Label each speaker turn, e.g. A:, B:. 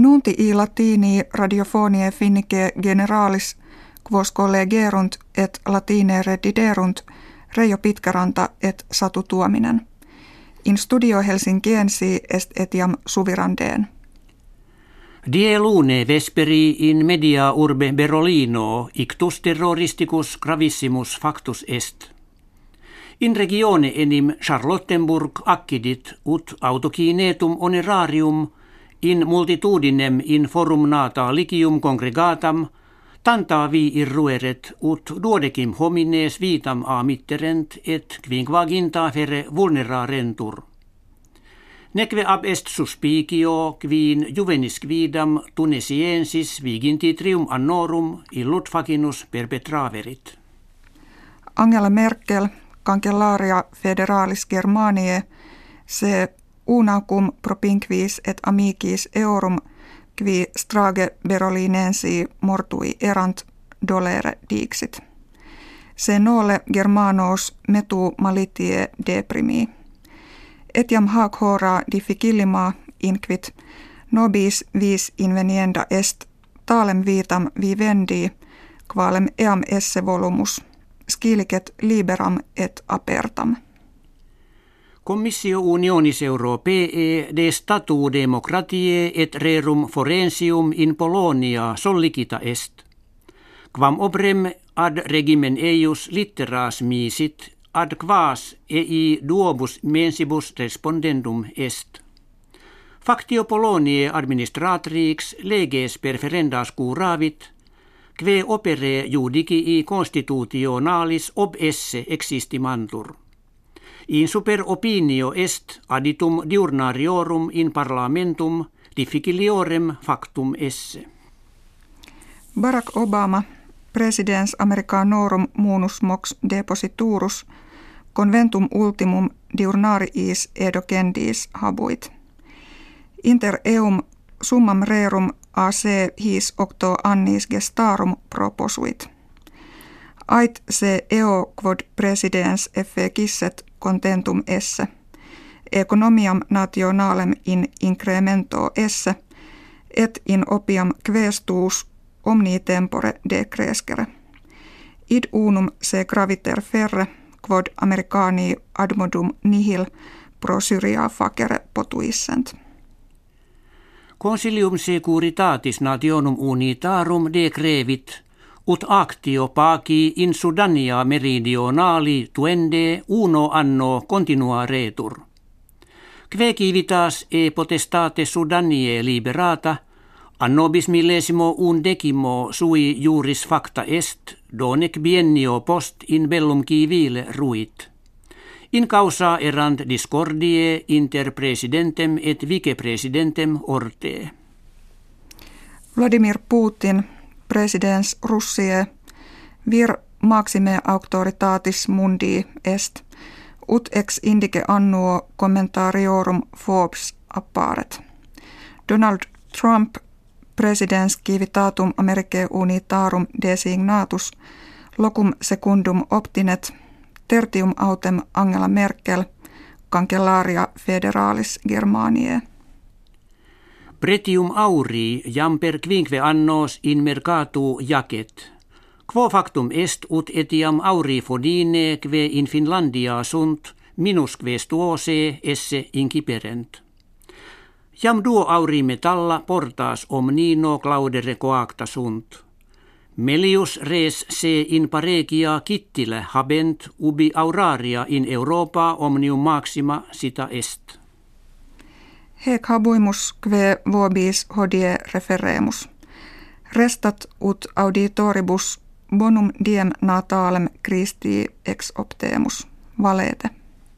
A: Nunti i latini radiofonie finnike generalis quos collegerunt et latine rediderunt Reijo Pitkäranta et Satu Tuominen. In studio Helsinkiensi est etiam suvirandeen.
B: Die lune vesperi in media urbe Berolino ictus terroristicus gravissimus factus est. In regione enim Charlottenburg accidit ut autokinetum onerarium in multitudinem in forum nata ligium congregatam tanta vi irrueret ut duodecim homines vitam a mitterent et quinquaginta fere vulnerarentur. Neque ab est suspicio quin juvenis quidam tunesiensis viginti trium annorum illut facinus perpetraverit.
A: Angela Merkel, kankellaria federalis Germaniae, se unacum propinquis et amicis eorum qui strage berolinensi mortui erant dolere dixit. Se nole germanos metu malitie deprimi. Etiam hac hora difficillima inquit nobis vis invenienda est talem vitam vivendi qualem eam esse volumus scilicet liberam et apertam.
B: Commissio Unionis Europee de statu democratiae et rerum forensium in Polonia sollicita est. Quam obrem ad regimen eius litteras misit, ad quas ei duobus mensibus respondendum est. Factio Poloniae administratrix leges perferendas curavit, kve opere judicii constitutionalis ob esse existimantur. In super opinio est aditum diurnariorum in parlamentum difficiliorem factum esse.
A: Barack Obama, presidens Americanorum munus mox depositurus, conventum ultimum diurnariis edogendis habuit. Inter eum summam rerum AC his octo annis gestarum proposuit. Ait se eo quod presidens efficisset contentum esse, economiam nationalem in incremento esse, et in opiam questus omni tempore decrescere. Id unum se graviter ferre, quod americani admodum nihil pro Syria facere potuissent.
B: Consilium securitatis nationum unitarum decrevit ut actio paci in Sudania meridionali tuende uno anno continua retur. Kve civitas e potestate Sudanie liberata, annobis millesimo un decimo sui juris facta est, donec biennio post in bellum civile ruit. In causa erant discordie inter presidentem et vicepresidentem orte.
A: Vladimir Putin presidens Russie vir maxime auctoritatis mundi est, ut ex indice annuo commentariorum Forbes apparet. Donald Trump presidens civitatum Americae unitarum designatus locum secundum optinet tertium autem Angela Merkel cancellaria federalis Germaniae.
B: Pretium auri jam per quinque annos in mercatu jacet. Quo factum est ut etiam auri fodine kve in Finlandia sunt minusque stuose esse inciperent. Jam duo auri metalla portas omnino claudere coacta sunt. Melius res se in paregia kittile habent ubi auraria in Europa omnium maxima sita est.
A: Hec habuimus kve vobis hodie referemus. Restat ut auditoribus bonum diem natalem Christi ex optemus. Valete.